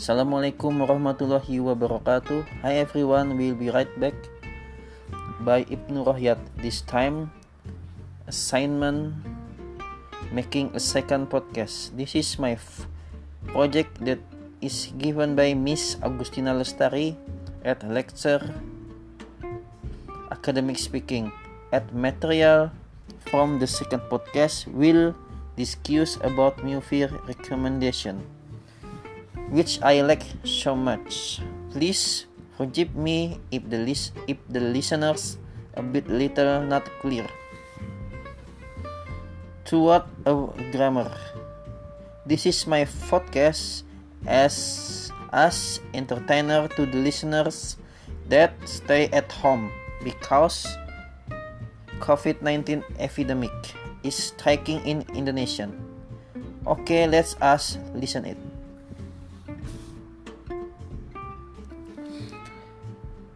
Assalamualaikum warahmatullahi wabarakatuh. Hi everyone, we'll be right back by Ibnu Rohyat. This time, assignment making a second podcast. This is my project that is given by Miss Agustina Lestari at lecture academic speaking at material from the second podcast will discuss about movie recommendation which I like so much. Please forgive me if the list if the listeners a bit little not clear. Toward a grammar. This is my podcast as as entertainer to the listeners that stay at home because COVID-19 epidemic is striking in Indonesia. Okay, let's us listen it.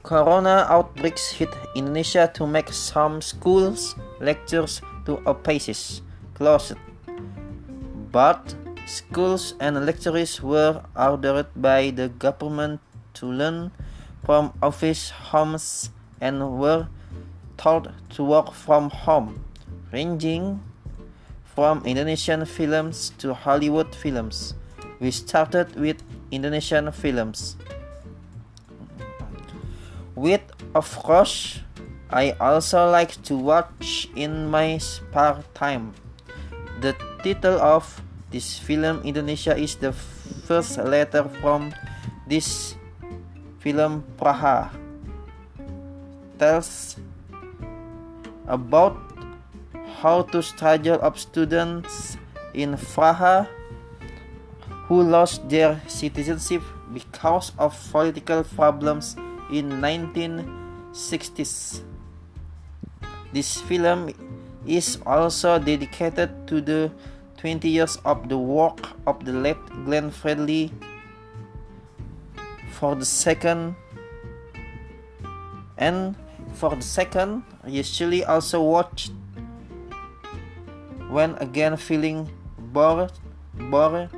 Corona outbreaks hit Indonesia to make some schools, lectures to offices closed. But schools and lecturers were ordered by the government to learn from office homes and were told to work from home, ranging from Indonesian films to Hollywood films. We started with Indonesian films. With, of course, I also like to watch in my spare time. The title of this film Indonesia is the first letter from this film Praha. Tells about how to struggle of students in Praha who lost their citizenship because of political problems in 1960s. This film is also dedicated to the 20 years of the work of the late Glenn Fredly for the second and for the second usually also watched when again feeling bored bored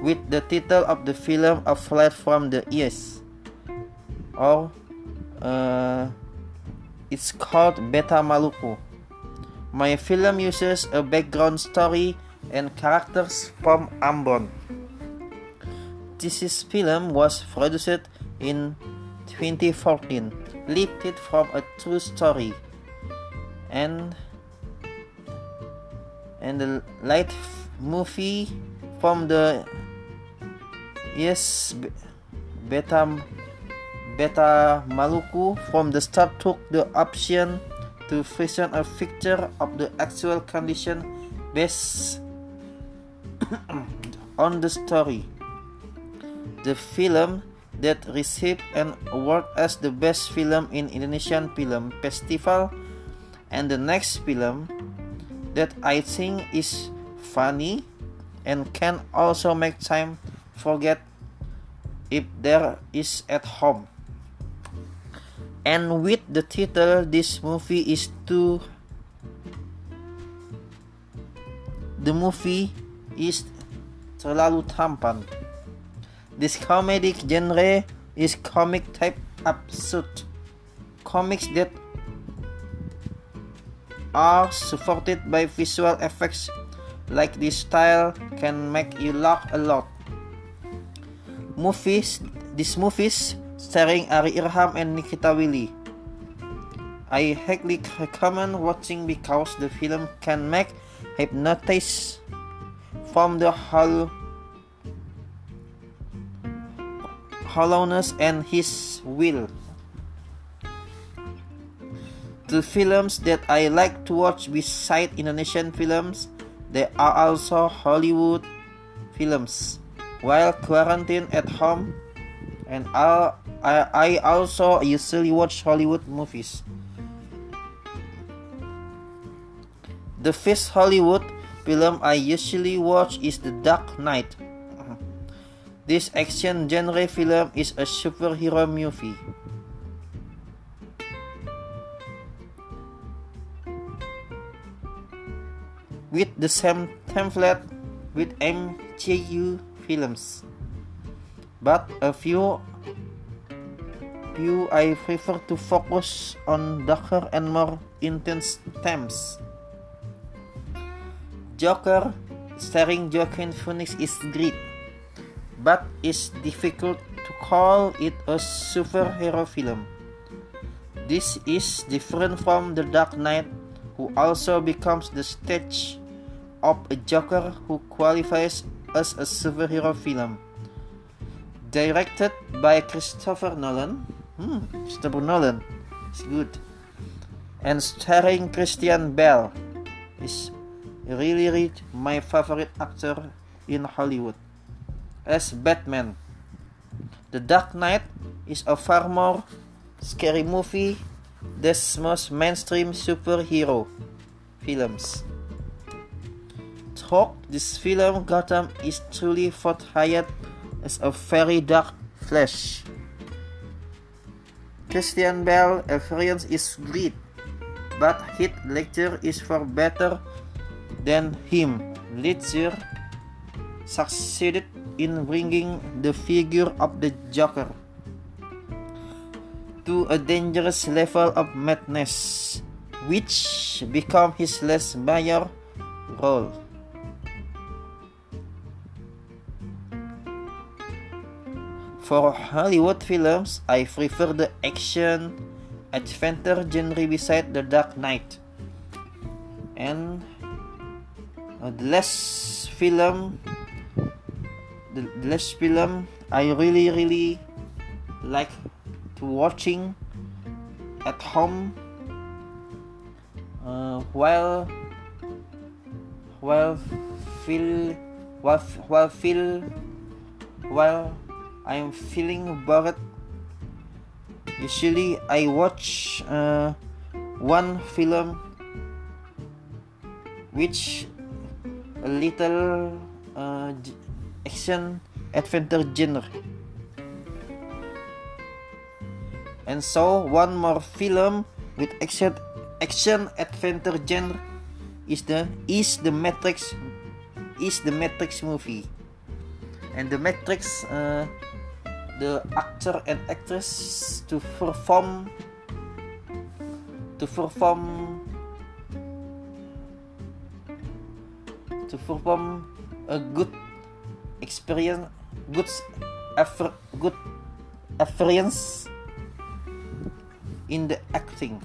with the title of the film A Flight from the East or uh, it's called Beta Maluku. My film uses a background story and characters from Ambon. This film was produced in 2014, lifted from a true story, and and the light movie from the yes beta Beta Maluku from the start took the option to present a picture of the actual condition based on the story. The film that received an award as the best film in Indonesian Film Festival and the next film that I think is funny and can also make time forget if there is at home and with the title this movie is too the movie is terlalu tampan. This comedic genre is comic type absurd. Comics that are supported by visual effects like this style can make you laugh a lot. Movies these movies starring Ari Irham and Nikita Willy. I highly recommend watching because the film can make hypnotize from the hollow, hollowness and his will. The films that I like to watch beside Indonesian films, there are also Hollywood films. While quarantined at home, and I, I also usually watch Hollywood movies. The first Hollywood film I usually watch is The Dark Knight. This action genre film is a superhero movie. With the same template with MCU films. but a few few I prefer to focus on darker and more intense themes. Joker, starring Joaquin Phoenix, is great, but it's difficult to call it a superhero film. This is different from The Dark Knight, who also becomes the stage of a Joker who qualifies as a superhero film. Directed by Christopher Nolan, hmm, Christopher Nolan, it's good, and starring Christian Bale, is really, really my favorite actor in Hollywood. As Batman, The Dark Knight is a far more scary movie than most mainstream superhero films. Talk this film, Gotham is truly portrayed as a very dark flesh. Christian Bale appearance is great, but Heath Ledger is far better than him. Ledger succeeded in bringing the figure of the Joker to a dangerous level of madness, which became his last major role. For Hollywood films, I prefer the action adventure genre beside The Dark Knight. And uh, the last film, the, last film I really really like to watching at home uh, while while feel while while feel while I'm feeling bored. Usually, I watch uh, one film which a little uh, action adventure genre. And so one more film with action action adventure genre is the is the Matrix is the Matrix movie. And the Matrix uh, the actor and actress to perform to perform to perform a good experience good effort good experience in the acting